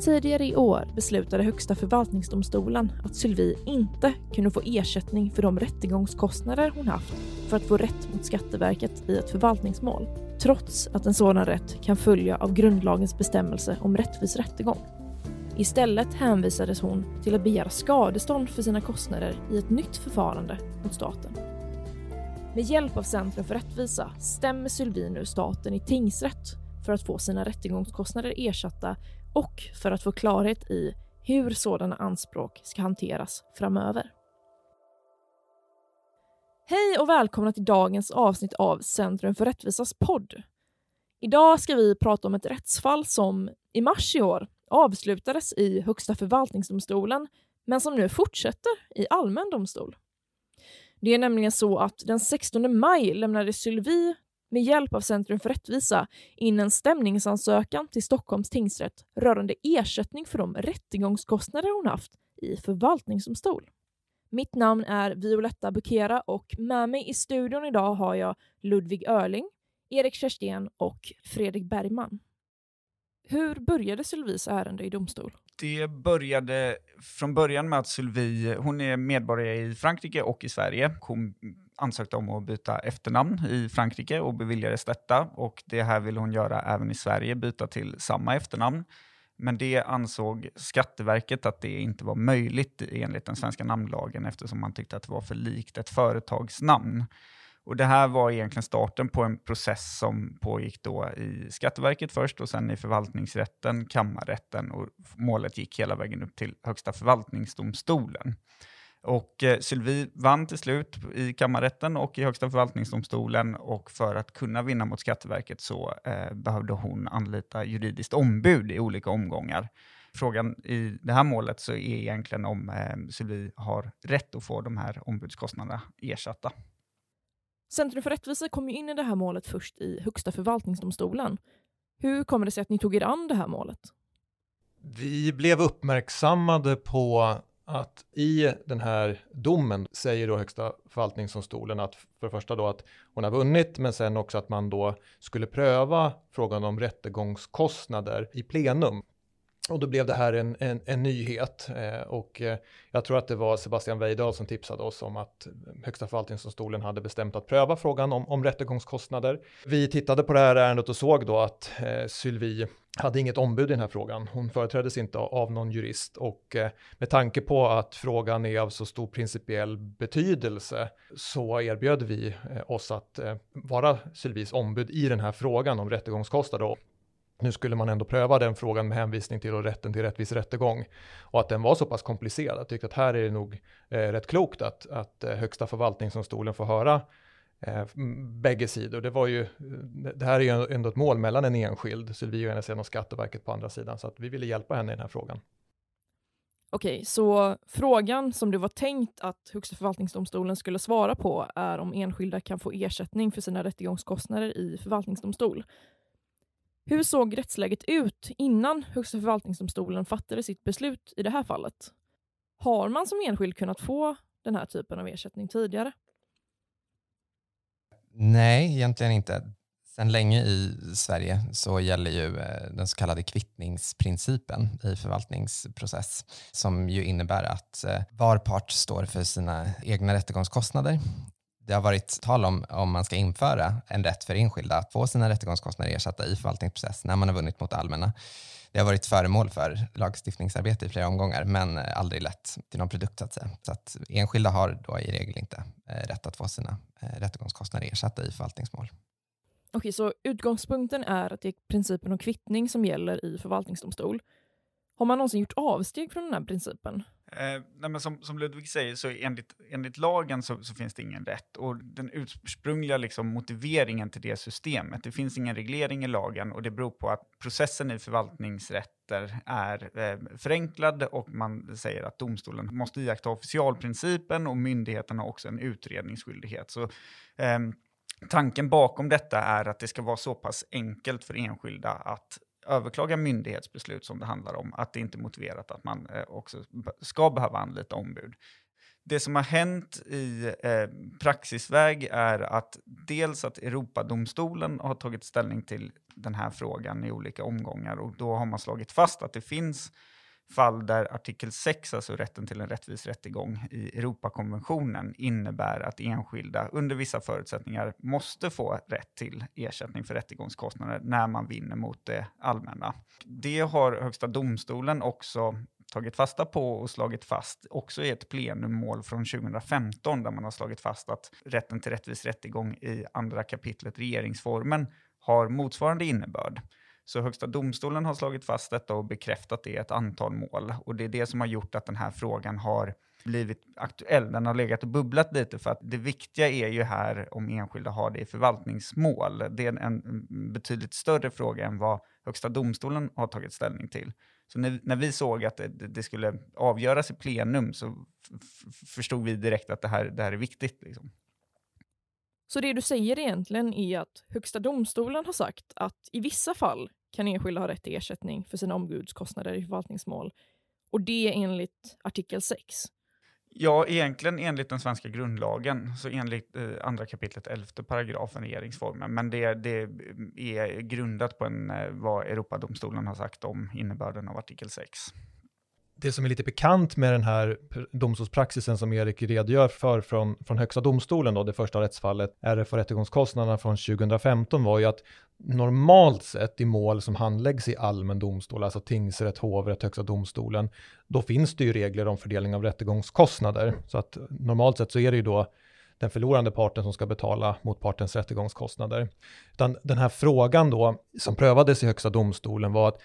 Tidigare i år beslutade Högsta förvaltningsdomstolen att Sylvie inte kunde få ersättning för de rättegångskostnader hon haft för att få rätt mot Skatteverket i ett förvaltningsmål, trots att en sådan rätt kan följa av grundlagens bestämmelse om rättvis rättegång. Istället hänvisades hon till att begära skadestånd för sina kostnader i ett nytt förfarande mot staten. Med hjälp av Centrum för rättvisa stämmer Sylvie nu staten i tingsrätt för att få sina rättegångskostnader ersatta och för att få klarhet i hur sådana anspråk ska hanteras framöver. Hej och välkomna till dagens avsnitt av Centrum för rättvisas podd. Idag ska vi prata om ett rättsfall som i mars i år avslutades i Högsta förvaltningsdomstolen men som nu fortsätter i allmän domstol. Det är nämligen så att den 16 maj lämnade Sylvie med hjälp av Centrum för rättvisa in en stämningsansökan till Stockholms tingsrätt rörande ersättning för de rättegångskostnader hon haft i förvaltningsdomstol. Mitt namn är Violetta Bukera och med mig i studion idag har jag Ludvig Örling, Erik Kerstén och Fredrik Bergman. Hur började Sylvis ärende i domstol? Det började från början med att Sylvie, hon är medborgare i Frankrike och i Sverige. Hon ansökte om att byta efternamn i Frankrike och beviljades detta. Och det här ville hon göra även i Sverige, byta till samma efternamn. Men det ansåg Skatteverket att det inte var möjligt enligt den svenska namnlagen eftersom man tyckte att det var för likt ett företagsnamn. Och det här var egentligen starten på en process som pågick då i Skatteverket först och sen i förvaltningsrätten, kammarrätten och målet gick hela vägen upp till Högsta förvaltningsdomstolen. Och eh, Sylvie vann till slut i kammarrätten och i Högsta förvaltningsdomstolen och för att kunna vinna mot Skatteverket så eh, behövde hon anlita juridiskt ombud i olika omgångar. Frågan i det här målet så är egentligen om eh, Sylvie har rätt att få de här ombudskostnaderna ersatta. Centrum för rättvisa kom ju in i det här målet först i Högsta förvaltningsdomstolen. Hur kommer det sig att ni tog er an det här målet? Vi blev uppmärksammade på att i den här domen säger då Högsta förvaltningsdomstolen att för det första då att hon har vunnit, men sen också att man då skulle pröva frågan om rättegångskostnader i plenum. Och då blev det här en, en, en nyhet eh, och eh, jag tror att det var Sebastian Weidal som tipsade oss om att Högsta förvaltningsdomstolen hade bestämt att pröva frågan om, om rättegångskostnader. Vi tittade på det här ärendet och såg då att eh, Sylvie hade inget ombud i den här frågan. Hon företräddes inte av någon jurist och eh, med tanke på att frågan är av så stor principiell betydelse så erbjöd vi eh, oss att eh, vara Sylvies ombud i den här frågan om rättegångskostnader nu skulle man ändå pröva den frågan med hänvisning till rätten till rättvis rättegång och att den var så pass komplicerad. Jag tyckte att här är det nog eh, rätt klokt att, att eh, Högsta förvaltningsdomstolen får höra eh, bägge sidor. Det, var ju, eh, det här är ju ändå ett mål mellan en enskild, Sylvie å ena sidan och Skatteverket på andra sidan, så att vi ville hjälpa henne i den här frågan. Okej, så frågan som det var tänkt att Högsta förvaltningsdomstolen skulle svara på är om enskilda kan få ersättning för sina rättegångskostnader i förvaltningsdomstol. Hur såg rättsläget ut innan Högsta förvaltningsdomstolen fattade sitt beslut i det här fallet? Har man som enskild kunnat få den här typen av ersättning tidigare? Nej, egentligen inte. Sedan länge i Sverige så gäller ju eh, den så kallade kvittningsprincipen i förvaltningsprocess som ju innebär att eh, var part står för sina egna rättegångskostnader det har varit tal om om man ska införa en rätt för enskilda att få sina rättegångskostnader ersatta i förvaltningsprocess när man har vunnit mot det allmänna. Det har varit föremål för lagstiftningsarbete i flera omgångar men aldrig lett till någon produkt så att säga. Så att enskilda har då i regel inte eh, rätt att få sina eh, rättegångskostnader ersatta i förvaltningsmål. Okej, så utgångspunkten är att det är principen om kvittning som gäller i förvaltningsdomstol. Har man någonsin gjort avsteg från den här principen? Eh, nej, som, som, Ludvig säger, så enligt, enligt lagen så, så, finns det ingen rätt. Och den ursprungliga liksom, motiveringen till det systemet, det finns ingen reglering i lagen och det beror på att processen i förvaltningsrätter är eh, förenklad och man säger att domstolen måste iaktta officialprincipen och myndigheten har också en utredningsskyldighet. Så, eh, tanken bakom detta är att det ska vara så pass enkelt för enskilda att överklaga myndighetsbeslut som det handlar om, att det inte är motiverat att man eh, också ska behöva anlita ombud. Det som har hänt i eh, praxisväg är att dels att Europadomstolen har tagit ställning till den här frågan i olika omgångar och då har man slagit fast att det finns fall där artikel 6, alltså rätten till en rättvis rättegång i Europakonventionen, innebär att enskilda under vissa förutsättningar måste få rätt till ersättning för rättegångskostnader när man vinner mot det allmänna. Det har Högsta domstolen också tagit fasta på och slagit fast, också i ett plenummål från 2015, där man har slagit fast att rätten till rättvis rättegång i andra kapitlet regeringsformen har motsvarande innebörd. Så Högsta domstolen har slagit fast detta och bekräftat det i ett antal mål. Och det är det som har gjort att den här frågan har blivit aktuell. Den har legat och bubblat lite för att det viktiga är ju här om enskilda har det i förvaltningsmål. Det är en betydligt större fråga än vad Högsta domstolen har tagit ställning till. Så när, när vi såg att det, det, skulle avgöras i plenum så förstod vi direkt att det här, det här är viktigt. Liksom. Så det du säger egentligen är att Högsta domstolen har sagt att i vissa fall kan enskilda ha rätt till ersättning för sina ombudskostnader i förvaltningsmål och det enligt artikel 6. Ja, egentligen enligt den svenska grundlagen, så enligt eh, andra kapitlet 11 paragrafen regeringsformen. Men det, det är grundat på en, eh, vad Europadomstolen har sagt om innebörden av artikel 6 det som är lite bekant med den här domstolspraxisen som Erik redogör för från, från Högsta domstolen, då, det första rättsfallet, är det för rättegångskostnaderna från 2015 var ju att normalt sett i mål som handläggs i allmän domstol, alltså tingsrätt, hovrätt, Högsta domstolen, då finns det ju regler om fördelning av rättegångskostnader. Så att normalt sett så är det ju då den förlorande parten som ska betala motpartens rättegångskostnader. Utan den här frågan då, som prövades i Högsta domstolen var att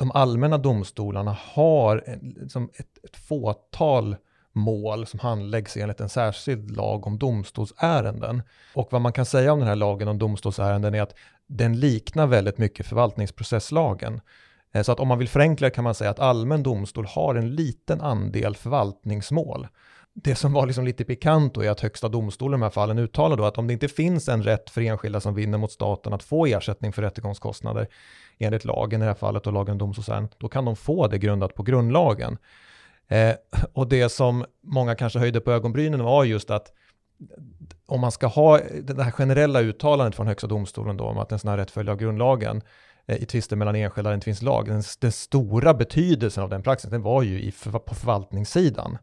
de allmänna domstolarna har liksom ett, ett fåtal mål som handläggs enligt en särskild lag om domstolsärenden. Och vad man kan säga om den här lagen om domstolsärenden är att den liknar väldigt mycket förvaltningsprocesslagen. Eh, så att om man vill förenkla kan man säga att allmän domstol har en liten andel förvaltningsmål. Det som var liksom lite pikant då är att Högsta domstolen i de här fallen uttalar då att om det inte finns en rätt för enskilda som vinner mot staten att få ersättning för rättegångskostnader enligt lagen, i det här fallet och lagen om domstolsärenden, då kan de få det grundat på grundlagen. Eh, och det som många kanske höjde på ögonbrynen var just att om man ska ha det här generella uttalandet från Högsta domstolen då om att en sån här rätt följer av grundlagen eh, i tvister mellan enskilda inte finns lag, den, den, stora betydelsen av den praxisen den var ju i, på förvaltningssidan.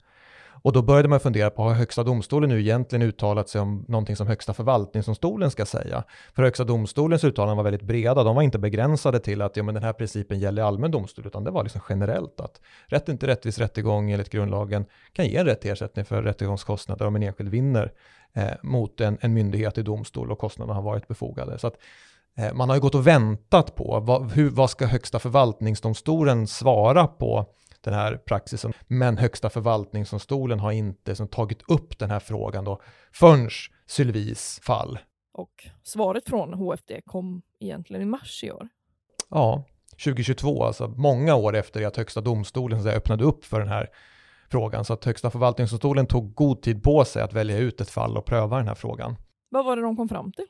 Och då började man fundera på, har Högsta domstolen nu egentligen uttalat sig om någonting som Högsta förvaltningsdomstolen ska säga? För Högsta domstolens uttalanden var väldigt breda, de var inte begränsade till att ja, men den här principen gäller allmän domstol, utan det var liksom generellt att rätten till rättvis rättegång enligt grundlagen kan ge en rätt till ersättning för rättegångskostnader om en enskild vinner eh, mot en, en myndighet i domstol och kostnaderna har varit befogade. Så att, eh, man har ju gått och väntat på vad, hur, vad ska Högsta förvaltningsdomstolen svara på den här praxisen. Men Högsta förvaltningsdomstolen har inte som, tagit upp den här frågan då förrän Sylvis fall. Och svaret från HFD kom egentligen i mars i år. Ja, 2022, alltså många år efter att Högsta domstolen så öppnade upp för den här frågan. Så att Högsta förvaltningsdomstolen tog god tid på sig att välja ut ett fall och pröva den här frågan. Vad var det de kom fram till?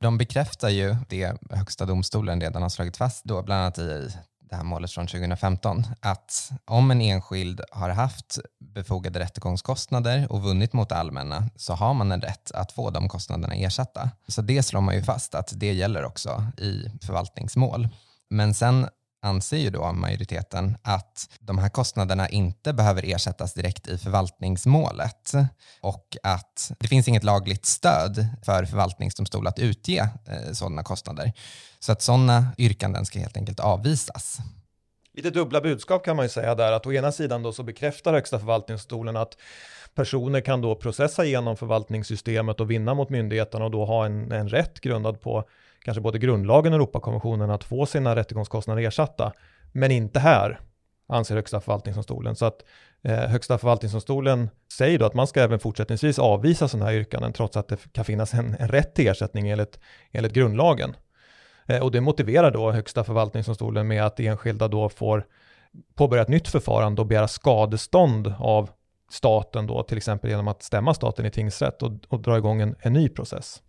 De bekräftar ju det Högsta domstolen redan har slagit fast, då, bland annat i det här målet från 2015, att om en enskild har haft befogade rättegångskostnader och vunnit mot det allmänna så har man en rätt att få de kostnaderna ersatta. Så det slår man ju fast att det gäller också i förvaltningsmål. Men sen anser ju då majoriteten att de här kostnaderna inte behöver ersättas direkt i förvaltningsmålet och att det finns inget lagligt stöd för förvaltningsdomstol att utge eh, sådana kostnader. Så att sådana yrkanden ska helt enkelt avvisas. Lite dubbla budskap kan man ju säga där, att å ena sidan då så bekräftar Högsta förvaltningsdomstolen att personer kan då processa genom förvaltningssystemet och vinna mot myndigheterna och då ha en, en rätt grundad på kanske både grundlagen och Europakonventionen att få sina rättegångskostnader ersatta. Men inte här, anser Högsta förvaltningsdomstolen. Så att eh, Högsta förvaltningsdomstolen säger då att man ska även fortsättningsvis avvisa sådana här yrkanden trots att det kan finnas en, en rätt till ersättning enligt, enligt grundlagen. Eh, och det motiverar då Högsta förvaltningsdomstolen med att enskilda då får påbörja ett nytt förfarande och begära skadestånd av staten då, till exempel genom att stämma staten i tingsrätt och, och dra igång en, en ny process.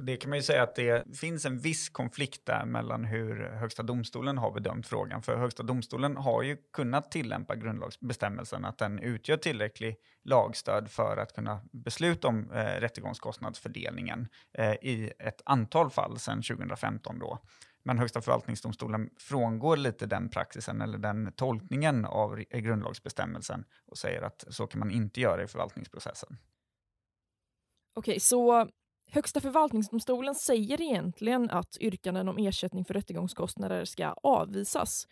Och det kan man ju säga att det finns en viss konflikt där mellan hur Högsta domstolen har bedömt frågan. För Högsta domstolen har ju kunnat tillämpa grundlagsbestämmelsen att den utgör tillräcklig lagstöd för att kunna besluta om eh, rättegångskostnadsfördelningen eh, i ett antal fall sedan 2015 då. Men Högsta förvaltningsdomstolen frångår lite den praxisen eller den tolkningen av grundlagsbestämmelsen och säger att så kan man inte göra i förvaltningsprocessen. Okej, så Högsta förvaltningsdomstolen säger egentligen att yrkanden om ersättning för rättegångskostnader ska avvisas.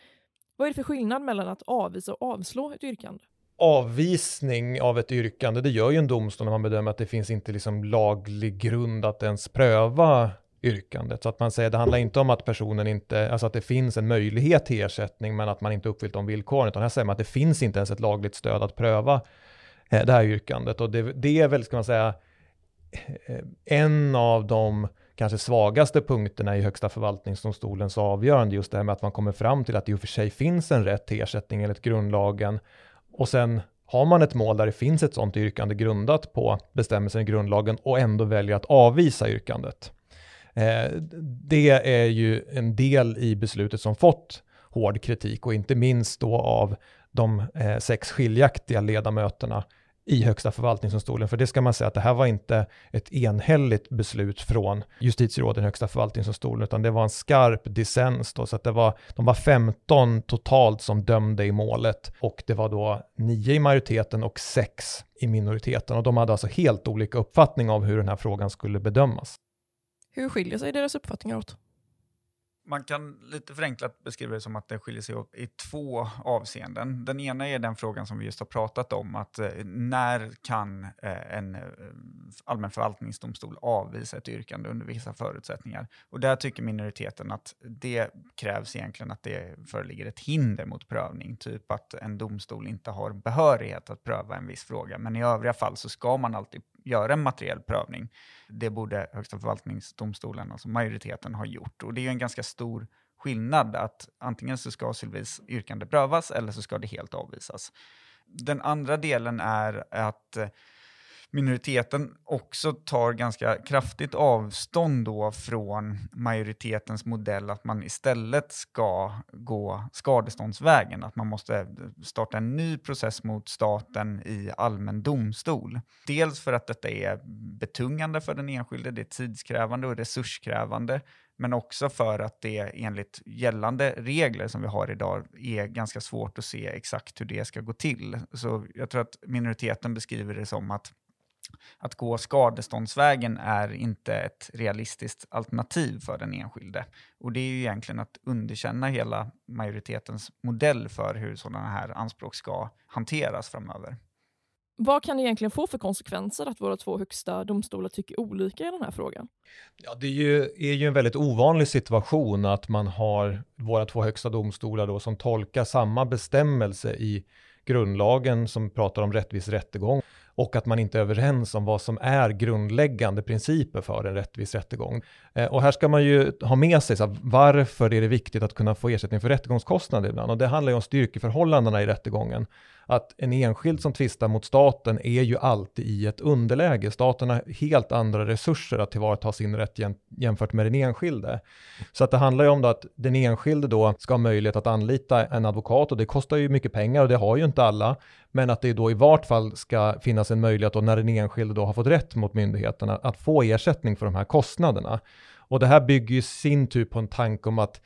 Vad är det för skillnad mellan att avvisa och avslå ett yrkande? Avvisning av ett yrkande, det gör ju en domstol när man bedömer att det finns inte liksom laglig grund att ens pröva yrkandet. Så att man säger, det handlar inte om att personen inte, alltså att det finns en möjlighet till ersättning, men att man inte uppfyllt de villkoren, utan här säger man att det finns inte ens ett lagligt stöd att pröva eh, det här yrkandet. Och det, det är väl, ska man säga, en av de kanske svagaste punkterna i Högsta förvaltningsdomstolens avgörande, just det här med att man kommer fram till att det i och för sig finns en rätt till ersättning enligt grundlagen. Och sen har man ett mål där det finns ett sådant yrkande grundat på bestämmelsen i grundlagen och ändå väljer att avvisa yrkandet. Eh, det är ju en del i beslutet som fått hård kritik och inte minst då av de eh, sex skiljaktiga ledamöterna i Högsta förvaltningsdomstolen. För det ska man säga att det här var inte ett enhälligt beslut från justitieråden i Högsta förvaltningsdomstolen, utan det var en skarp dissens då, så att det var, de var 15 totalt som dömde i målet och det var då nio i majoriteten och sex i minoriteten och de hade alltså helt olika uppfattning av hur den här frågan skulle bedömas. Hur skiljer sig deras uppfattningar åt? Man kan lite förenklat beskriva det som att det skiljer sig åt i två avseenden. Den ena är den frågan som vi just har pratat om, att eh, när kan eh, en eh, allmän förvaltningsdomstol avvisa ett yrkande under vissa förutsättningar? Och där tycker minoriteten att det krävs egentligen att det föreligger ett hinder mot prövning, typ att en domstol inte har behörighet att pröva en viss fråga, men i övriga fall så ska man alltid göra en materiell prövning. Det borde Högsta förvaltningsdomstolen, alltså majoriteten, ha gjort. Och det är ju en ganska stor skillnad att antingen så ska Sylvis yrkande prövas eller så ska det helt avvisas. Den andra delen är att eh, minoriteten också tar ganska kraftigt avstånd då från majoritetens modell att man istället ska gå skadeståndsvägen, att man måste starta en ny process mot staten i allmän domstol. Dels för att detta är betungande för den enskilde, det är tidskrävande och resurskrävande, men också för att det enligt gällande regler som vi har idag är ganska svårt att se exakt hur det ska gå till. Så jag tror att minoriteten beskriver det som att att gå skadeståndsvägen är inte ett realistiskt alternativ för den enskilde. Och det är ju egentligen att underkänna hela majoritetens modell för hur sådana här anspråk ska hanteras framöver. Vad kan det egentligen få för konsekvenser att våra två högsta domstolar tycker olika i den här frågan? Ja, det är ju, är ju en väldigt ovanlig situation att man har våra två högsta domstolar då som tolkar samma bestämmelse i grundlagen som pratar om rättvis rättegång och att man inte är överens om vad som är grundläggande principer för en rättvis rättegång. Eh, och här ska man ju ha med sig så här, varför är det viktigt att kunna få ersättning för rättegångskostnader ibland? Och det handlar ju om styrkeförhållandena i rättegången att en enskild som tvistar mot staten är ju alltid i ett underläge. Staten har helt andra resurser att tillvarata sin rätt jämfört med den enskilde. Så att det handlar ju om att den enskilde då ska ha möjlighet att anlita en advokat och det kostar ju mycket pengar och det har ju inte alla. Men att det då i vart fall ska finnas en möjlighet då när den enskilde då har fått rätt mot myndigheterna att få ersättning för de här kostnaderna. Och det här bygger ju sin tur på en tanke om att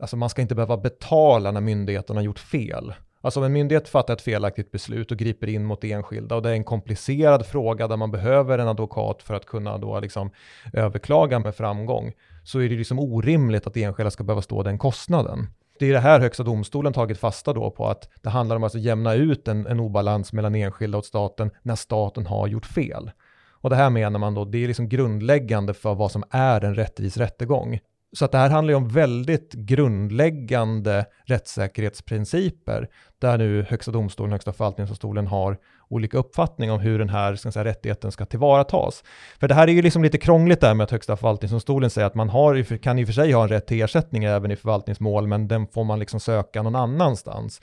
alltså man ska inte behöva betala när myndigheterna har gjort fel. Alltså om en myndighet fattar ett felaktigt beslut och griper in mot enskilda och det är en komplicerad fråga där man behöver en advokat för att kunna då liksom överklaga med framgång, så är det liksom orimligt att enskilda ska behöva stå den kostnaden. Det är det här Högsta domstolen tagit fasta då på att det handlar om att jämna ut en, en obalans mellan enskilda och staten när staten har gjort fel. Och det här menar man då, det är liksom grundläggande för vad som är en rättvis rättegång. Så att det här handlar ju om väldigt grundläggande rättssäkerhetsprinciper där nu Högsta domstolen, Högsta förvaltningsdomstolen har olika uppfattning om hur den här ska säga, rättigheten ska tillvaratas. För det här är ju liksom lite krångligt där med att Högsta förvaltningsdomstolen säger att man har, kan i och för sig ha en rätt till ersättning även i förvaltningsmål, men den får man liksom söka någon annanstans.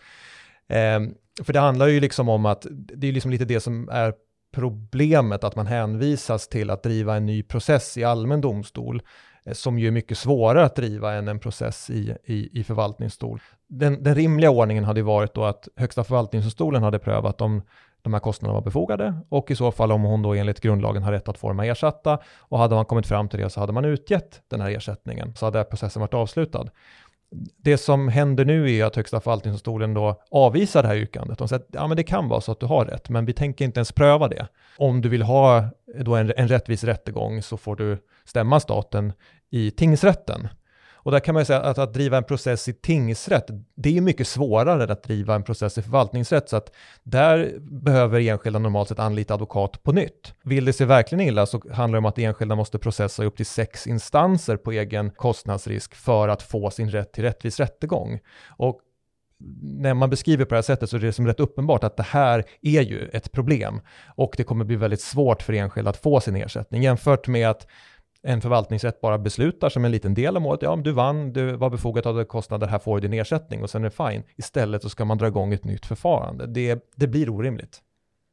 Eh, för det handlar ju liksom om att det är liksom lite det som är problemet att man hänvisas till att driva en ny process i allmän domstol Eh, som ju är mycket svårare att driva än en process i, i, i förvaltningsdomstol. Den, den rimliga ordningen hade varit då att Högsta förvaltningsdomstolen hade prövat om de här kostnaderna var befogade och i så fall om hon då enligt grundlagen har rätt att få dem ersatta och hade man kommit fram till det så hade man utgett den här ersättningen så hade processen varit avslutad. Det som händer nu är att Högsta förvaltningsdomstolen då avvisar det här yrkandet. De säger att ja, men det kan vara så att du har rätt, men vi tänker inte ens pröva det. Om du vill ha då en, en rättvis rättegång så får du stämma staten i tingsrätten. Och där kan man ju säga att, att driva en process i tingsrätt, det är mycket svårare än att driva en process i förvaltningsrätt, så att där behöver enskilda normalt sett anlita advokat på nytt. Vill det sig verkligen illa så handlar det om att enskilda måste processa upp till sex instanser på egen kostnadsrisk för att få sin rätt till rättvis rättegång. Och när man beskriver på det här sättet så är det som rätt uppenbart att det här är ju ett problem och det kommer bli väldigt svårt för enskilda att få sin ersättning jämfört med att en förvaltningsrätt bara beslutar som en liten del av målet, ja du vann, du var befogat av kostnader, här får du din ersättning och sen är det fine. Istället så ska man dra igång ett nytt förfarande. Det, det blir orimligt.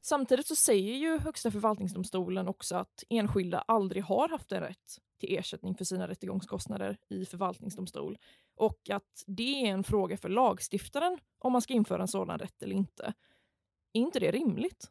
Samtidigt så säger ju Högsta förvaltningsdomstolen också att enskilda aldrig har haft en rätt till ersättning för sina rättegångskostnader i förvaltningsdomstol och att det är en fråga för lagstiftaren om man ska införa en sådan rätt eller inte. Är inte det rimligt?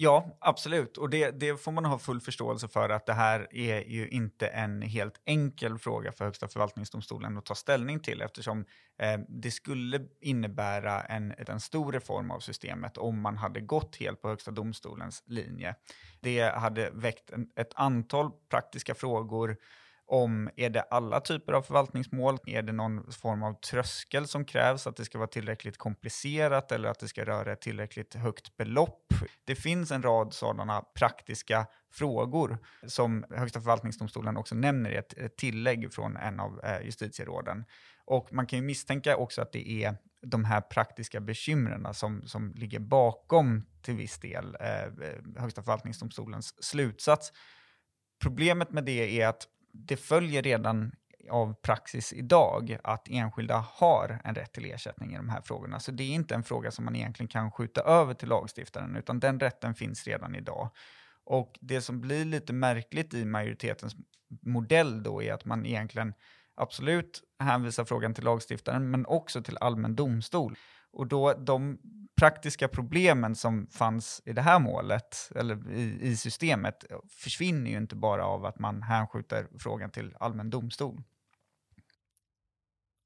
Ja, absolut. Och det, det, får man ha full förståelse för att det här är ju inte en helt enkel fråga för Högsta förvaltningsdomstolen att ta ställning till eftersom eh, det skulle innebära en, en stor reform av systemet om man hade gått helt på Högsta domstolens linje. Det hade väckt en, ett antal praktiska frågor om är det alla typer av förvaltningsmål? Är det någon form av tröskel som krävs? Att det ska vara tillräckligt komplicerat eller att det ska röra ett tillräckligt högt belopp? Det finns en rad sådana praktiska frågor som Högsta förvaltningsdomstolen också nämner i ett, tillägg från en av eh, justitieråden. Och man kan ju misstänka också att det är de här praktiska bekymren som, som ligger bakom till viss del eh, Högsta förvaltningsdomstolens slutsats. Problemet med det är att det följer redan av praxis idag att enskilda har en rätt till ersättning i de här frågorna. Så det är inte en fråga som man egentligen kan skjuta över till lagstiftaren, utan den rätten finns redan idag. Och det som blir lite märkligt i majoritetens modell då är att man egentligen absolut hänvisar frågan till lagstiftaren, men också till allmän domstol. Och då de praktiska problemen som fanns i det här målet, eller i, i systemet, försvinner ju inte bara av att man hänskjuter frågan till allmän domstol.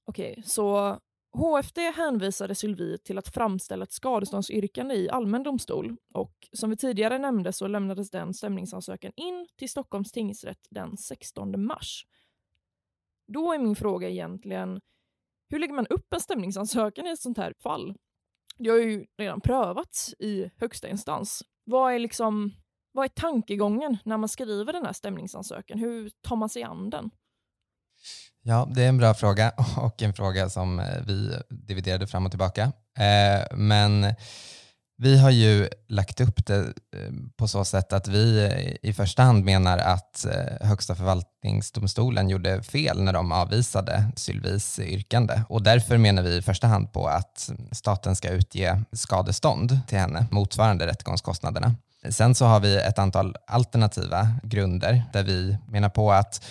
Okej, så HFD hänvisade Sylvie till att framställa ett skadeståndsyrkande i allmän domstol och som vi tidigare nämnde så lämnades den stämningsansökan in till Stockholms tingsrätt den 16 mars. Då är min fråga egentligen, hur lägger man upp en stämningsansökan i ett sånt här fall? Det har ju redan prövats i högsta instans. Vad är liksom vad är tankegången när man skriver den här stämningsansökan? Hur tar man sig an den? Ja, det är en bra fråga och en fråga som eh, vi dividerade fram och tillbaka. Eh, men vi har ju lagt upp det eh, på så sätt att vi eh, i första hand menar att eh, Högsta förvaltningsdomstolen gjorde fel när de avvisade Sylvis yrkande och därför menar vi i första hand på att staten ska utge skadestånd till henne motsvarande rättegångskostnaderna. Sen så har vi ett antal alternativa grunder där vi menar på att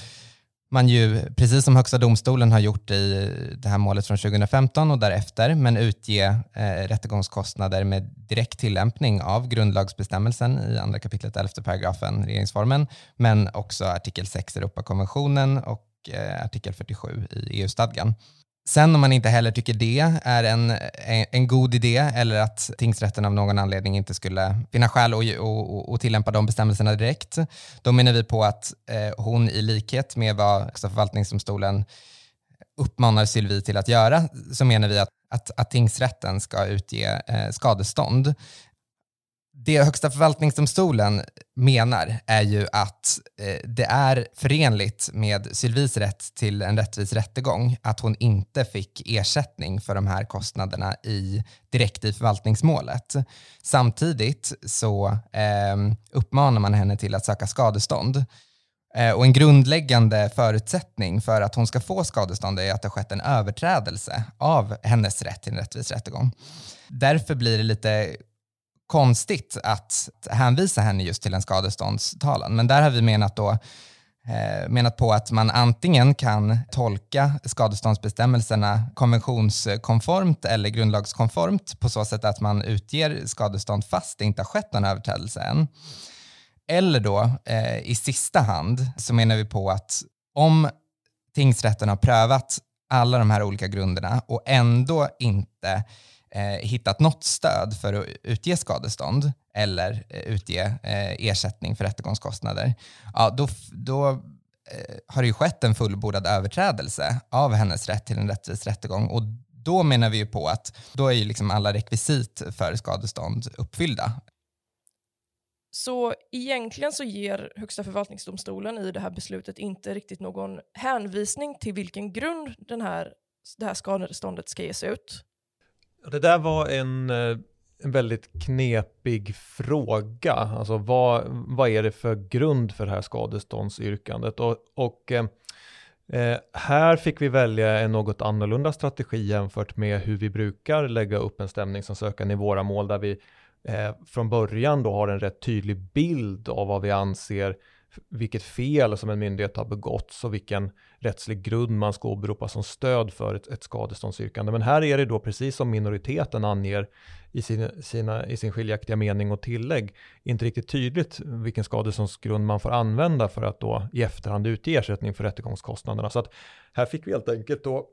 man ju, precis som Högsta domstolen har gjort i det här målet från 2015 och därefter, men utge eh, rättegångskostnader med direkt tillämpning av grundlagsbestämmelsen i andra kapitlet 11 paragrafen regeringsformen, men också artikel 6 Europakonventionen och eh, artikel 47 i EU-stadgan. Sen om man inte heller tycker det är en, en, god idé eller att tingsrätten av någon anledning inte skulle finna skäl att tillämpa de bestämmelserna direkt, då menar vi på att eh, hon i likhet med vad alltså förvaltningsdomstolen uppmanar Sylvie till att göra, så menar vi att, att, att tingsrätten ska utge eh, skadestånd det Högsta förvaltningsdomstolen menar är ju att eh, det är förenligt med Sylvis rätt till en rättvis rättegång att hon inte fick ersättning för de här kostnaderna i, direkt i förvaltningsmålet. Samtidigt så eh, uppmanar man henne till att söka skadestånd. Eh, och en grundläggande förutsättning för att hon ska få skadestånd är att det har skett en överträdelse av hennes rätt till en rättvis rättegång. Därför blir det lite konstigt att hänvisa henne just till en skadeståndstalan. Men där har vi menat, då, eh, menat på att man antingen kan tolka skadeståndsbestämmelserna konventionskonformt eller grundlagskonformt på så sätt att man utger skadestånd fast det inte har skett någon överträdelse än. Eller då eh, i sista hand så menar vi på att om tingsrätten har prövat alla de här olika grunderna och ändå inte eh, hittat något stöd för att utge skadestånd eller eh, utge eh, ersättning för rättegångskostnader, ja, då, då eh, har det ju skett en fullbordad överträdelse av hennes rätt till en rättvis rättegång och då menar vi ju på att då är ju liksom alla rekvisit för skadestånd uppfyllda. Så egentligen så ger Högsta förvaltningsdomstolen i det här beslutet inte riktigt någon hänvisning till vilken grund den här, det här skadeståndet ska ges ut. Det där var en, eh, en väldigt knepig fråga. Alltså vad, vad är det för grund för det här skadeståndsyrkandet? Och, och eh, eh här fick vi välja en något annorlunda strategi jämfört med hur vi brukar lägga upp en stämningsansökan i våra mål där vi eh, från början då har en rätt tydlig bild av vad vi anser vilket fel som en myndighet har begått och vilken rättslig grund man ska åberopa som stöd för ett, ett skadeståndsyrkande. Men här är det då precis som minoriteten anger i sin, sina, i sin skiljaktiga mening och tillägg inte riktigt tydligt vilken skadeståndsgrund man får använda för att då i efterhand utge ersättning för rättegångskostnaderna. Så att här fick vi helt enkelt då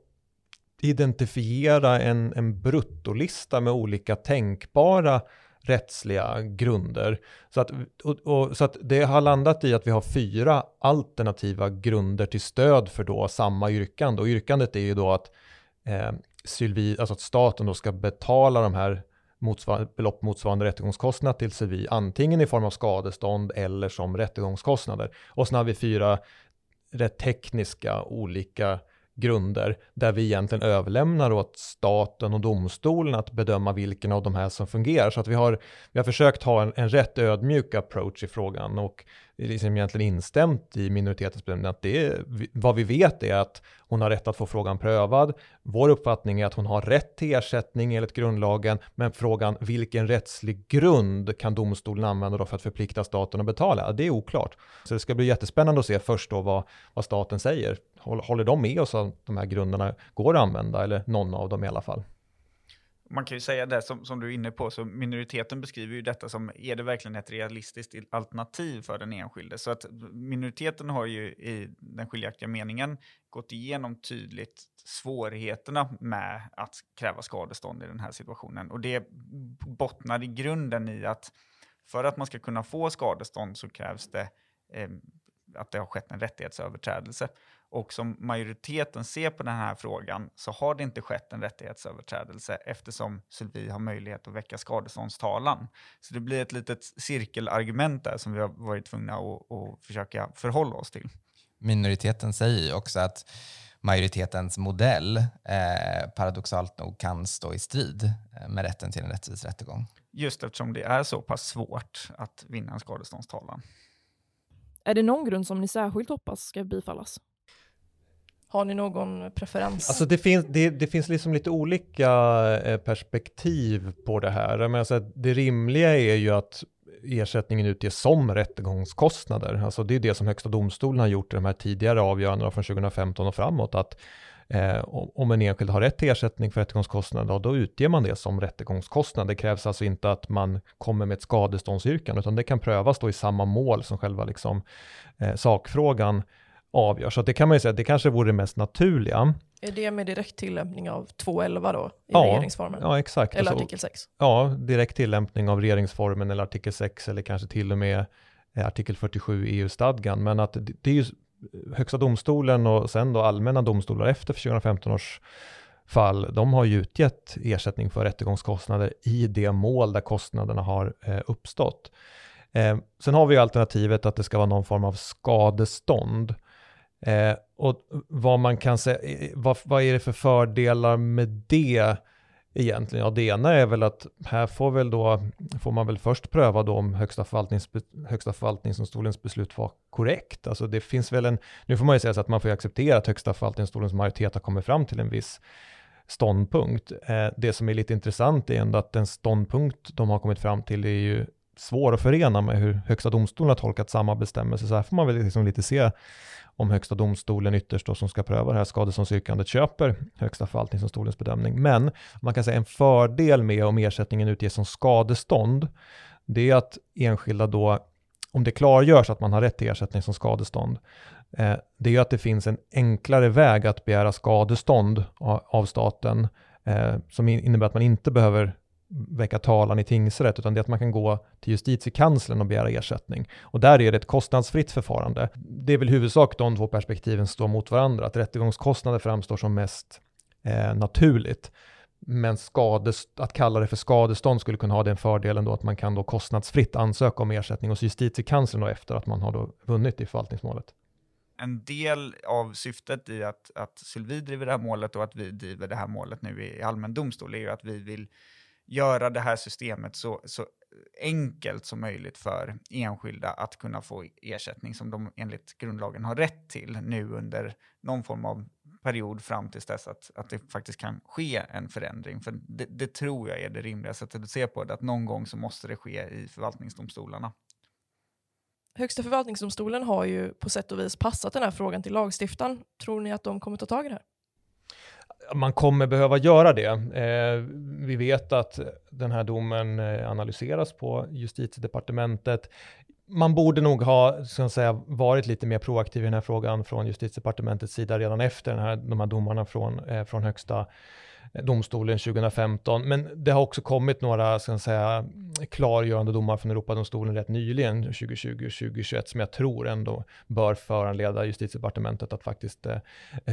identifiera en, en bruttolista med olika tänkbara rättsliga grunder. Så att, och, och, så att det har landat i att vi har fyra alternativa grunder till stöd för då samma yrkande. Och yrkandet är ju då att, eh, Sylvi, alltså att staten då ska betala de här motsvarande, belopp motsvarande rättegångskostnad till sylvi antingen i form av skadestånd eller som rättegångskostnader. Och sen har vi fyra rätt tekniska olika grunder där vi egentligen överlämnar åt staten och domstolen att bedöma vilken av de här som fungerar. Så att vi har, vi har försökt ha en, en rätt ödmjuk approach i frågan och liksom egentligen instämt i minoritetens bedömning att det är, vad vi vet är att hon har rätt att få frågan prövad. Vår uppfattning är att hon har rätt till ersättning enligt grundlagen, men frågan vilken rättslig grund kan domstolen använda då för att förplikta staten att betala? Det är oklart. Så det ska bli jättespännande att se först då vad, vad staten säger. Håller de med oss att de här grunderna går att använda, eller någon av dem i alla fall? man kan ju säga det som, som, du är inne på, så minoriteten beskriver ju detta som, är det verkligen ett realistiskt alternativ för den enskilde? Så att minoriteten har ju i den skiljaktiga meningen gått igenom tydligt svårigheterna med att kräva skadestånd i den här situationen. Och det bottnar i grunden i att för att man ska kunna få skadestånd så krävs det eh, att det har skett en rättighetsöverträdelse. Och som majoriteten ser på den här frågan så har det inte skett en rättighetsöverträdelse eftersom Sylvie har möjlighet att väcka skadeståndstalan. Så det blir ett litet cirkelargument där som vi har varit tvungna att, att försöka förhålla oss till. Minoriteten säger ju också att majoritetens modell eh, paradoxalt nog kan stå i strid eh, med rätten till en rättvis rättegång. Just eftersom det är så pass svårt att vinna en skadeståndstalan. Är det någon grund som ni särskilt hoppas ska bifallas? Har ni någon preferens? Alltså det finns, det, det finns liksom lite olika eh, perspektiv på det här. Men alltså det rimliga är ju att ersättningen utges som rättegångskostnader. Alltså det är det som Högsta domstolen har gjort i de här tidigare avgörandena från 2015 och framåt. Att eh, om en enskild har rätt till ersättning för rättegångskostnader, då utger man det som rättegångskostnad. Det krävs alltså inte att man kommer med ett skadeståndsyrkande, utan det kan prövas då i samma mål som själva liksom, eh, sakfrågan avgör. Så det kan man ju säga, det kanske vore det mest naturliga. Är det med direkt tillämpning av 2.11 då, i ja, regeringsformen? Ja, exakt. Eller alltså, artikel 6? Ja, direkt tillämpning av regeringsformen eller artikel 6 eller kanske till och med eh, artikel 47 i EU-stadgan. Men att det, det är ju Högsta domstolen och sen då allmänna domstolar efter 2015 års fall, de har ju utgett ersättning för rättegångskostnader i det mål där kostnaderna har eh, uppstått. Eh, sen har vi alternativet att det ska vara någon form av skadestånd. Eh, och vad man kan säga, eh, vad, vad är det för fördelar med det egentligen? Ja, det ena är väl att här får, väl då, får man väl först pröva då om högsta, förvaltnings, högsta förvaltningsdomstolens beslut var korrekt. Alltså det finns väl en, nu får man ju säga så att man får acceptera att högsta förvaltningsdomstolens majoritet har kommit fram till en viss ståndpunkt. Eh, det som är lite intressant är ändå att den ståndpunkt de har kommit fram till är ju svår att förena med hur Högsta domstolen har tolkat samma bestämmelse. Så här får man väl liksom lite se om Högsta domstolen ytterst då som ska pröva det här skadeståndsyrkandet köper Högsta förvaltningsdomstolens bedömning. Men man kan säga en fördel med om ersättningen utges som skadestånd, det är att enskilda då, om det klargörs att man har rätt till ersättning som skadestånd, eh, det är ju att det finns en enklare väg att begära skadestånd av staten eh, som innebär att man inte behöver väcka talan i tingsrätt, utan det är att man kan gå till justitiekanslern och begära ersättning. Och där är det ett kostnadsfritt förfarande. Det är väl huvudsak de två perspektiven står mot varandra, att rättegångskostnader framstår som mest eh, naturligt. Men skadest, att kalla det för skadestånd skulle kunna ha den fördelen då att man kan då kostnadsfritt ansöka om ersättning hos justitiekanslern då efter att man har då vunnit i förvaltningsmålet. En del av syftet i att, att Sylvie driver det här målet och att vi driver det här målet nu i allmän domstol är ju att vi vill göra det här systemet så, så enkelt som möjligt för enskilda att kunna få ersättning som de enligt grundlagen har rätt till nu under någon form av period fram tills dess att, att det faktiskt kan ske en förändring. För det, det tror jag är det rimliga sättet att se på det, att någon gång så måste det ske i förvaltningsdomstolarna. Högsta förvaltningsdomstolen har ju på sätt och vis passat den här frågan till lagstiftaren. Tror ni att de kommer ta tag i det här? Man kommer behöva göra det. Eh, vi vet att den här domen eh, analyseras på justitiedepartementet. Man borde nog ha ska säga, varit lite mer proaktiv i den här frågan från justitiedepartementets sida redan efter den här, de här domarna från, eh, från högsta Eh, domstolen 2015. Men det har också kommit några ska säga, klargörande domar från Europadomstolen rätt nyligen, 2020 och 2021, som jag tror ändå bör föranleda justitiedepartementet att faktiskt eh,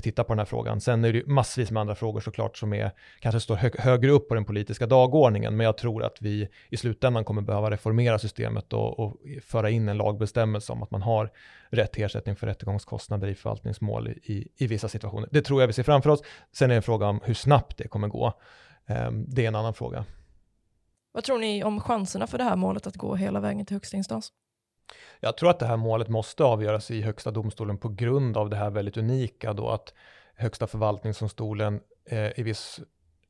titta på den här frågan. Sen är det ju massvis med andra frågor såklart som är, kanske står hö högre upp på den politiska dagordningen, men jag tror att vi i slutändan kommer behöva reformera systemet och, och föra in en lagbestämmelse om att man har rätt till ersättning för rättegångskostnader i förvaltningsmål i, i vissa situationer. Det tror jag vi ser framför oss. Sen är det en fråga om hur snabbt det kommer gå. Um, det är en annan fråga. Vad tror ni om chanserna för det här målet att gå hela vägen till högsta instans? Jag tror att det här målet måste avgöras i högsta domstolen på grund av det här väldigt unika då att högsta förvaltningsdomstolen eh, i viss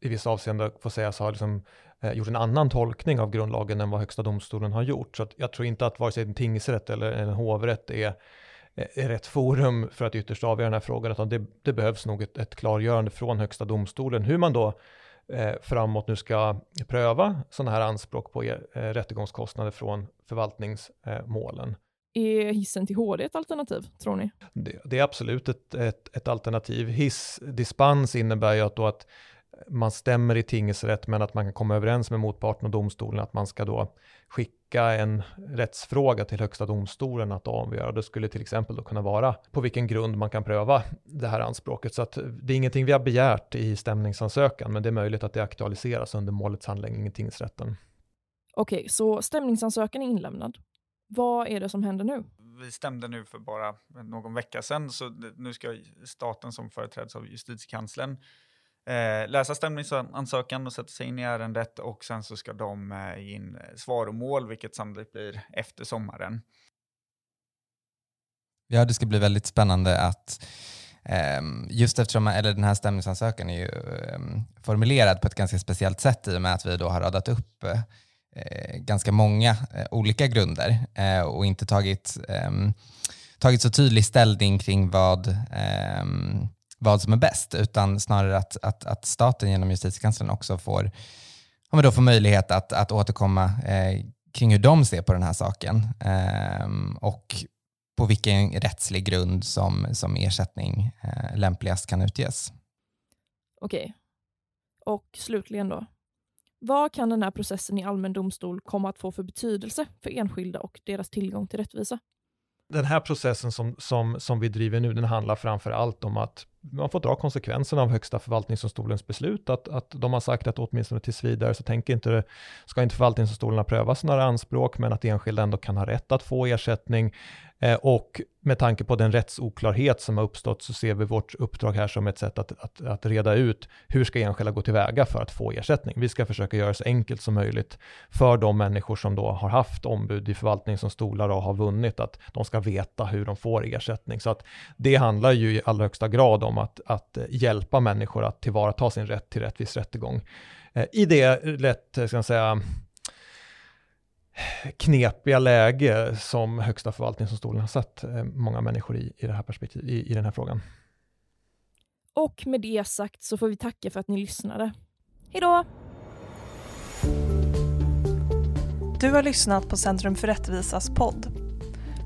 i vissa avseenden får sägas ha liksom, eh, gjort en annan tolkning av grundlagen än vad högsta domstolen har gjort. Så jag tror inte att vare sig en tingsrätt eller en hovrätt är, är rätt forum för att ytterst avgöra den här frågan, utan det, det behövs nog ett, ett klargörande från högsta domstolen hur man då eh, framåt nu ska pröva sådana här anspråk på eh, rättegångskostnader från förvaltningsmålen. Är hissen till HD ett alternativ, tror ni? Det, det är absolut ett, ett, ett alternativ. Hissdispens innebär ju att, då att man stämmer i tingsrätt men att man kan komma överens med motparten och domstolen att man ska då skicka en rättsfråga till högsta domstolen att avgöra. Det skulle till exempel då kunna vara på vilken grund man kan pröva det här anspråket. Så att det är ingenting vi har begärt i stämningsansökan, men det är möjligt att det aktualiseras under målets handläggning i tingsrätten. Okej, så stämningsansökan är inlämnad. Vad är det som händer nu? Vi stämde nu för bara någon vecka sedan, så nu ska staten som företräds av justitiekanslern eh, läsa stämningsansökan och sätta sig in i ärendet och sen så ska de eh, ge in eh, svar och mål, vilket sannolikt blir efter sommaren. Ja, det ska bli väldigt spännande att ehm, Just eftersom eller den här stämningsansökan är ju ehm, formulerad på ett ganska speciellt sätt i och med att vi då har radat upp eh, ganska många eh, olika grunder och inte tagit, ehm, tagit så tydlig ställning kring vad vad som är bäst, utan snarare att, att, att staten genom justitiekanslern också får, ja, då får möjlighet att, att återkomma eh, kring hur de ser på den här saken eh, och på vilken rättslig grund som, som ersättning eh, lämpligast kan utges. Okej. Och slutligen då. Vad kan den här processen i allmän domstol komma att få för betydelse för enskilda och deras tillgång till rättvisa? Den här processen som, som, som vi driver nu, den handlar framför allt om att man får dra konsekvenserna av Högsta förvaltningsdomstolens beslut, att, att de har sagt att åtminstone tills vidare så tänker inte, ska inte förvaltningsdomstolarna pröva sådana anspråk, men att enskilda ändå kan ha rätt att få ersättning. Eh, och med tanke på den rättsoklarhet som har uppstått så ser vi vårt uppdrag här som ett sätt att, att, att reda ut hur ska enskilda gå tillväga för att få ersättning. Vi ska försöka göra det så enkelt som möjligt för de människor som då har haft ombud i förvaltningsdomstolar och har vunnit, att de ska veta hur de får ersättning. Så att det handlar ju i allra högsta grad om om att, att hjälpa människor att tillvarata sin rätt till rättvis rättegång. Eh, I det lätt, eh, ska jag säga, knepiga läge som Högsta förvaltningsdomstolen har satt många människor i, i, det här perspektiv, i, i den här frågan. Och med det sagt så får vi tacka för att ni lyssnade. Hej då! Du har lyssnat på Centrum för rättvisas podd.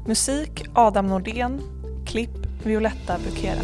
Musik Adam Nordén, klipp Violetta Bukera.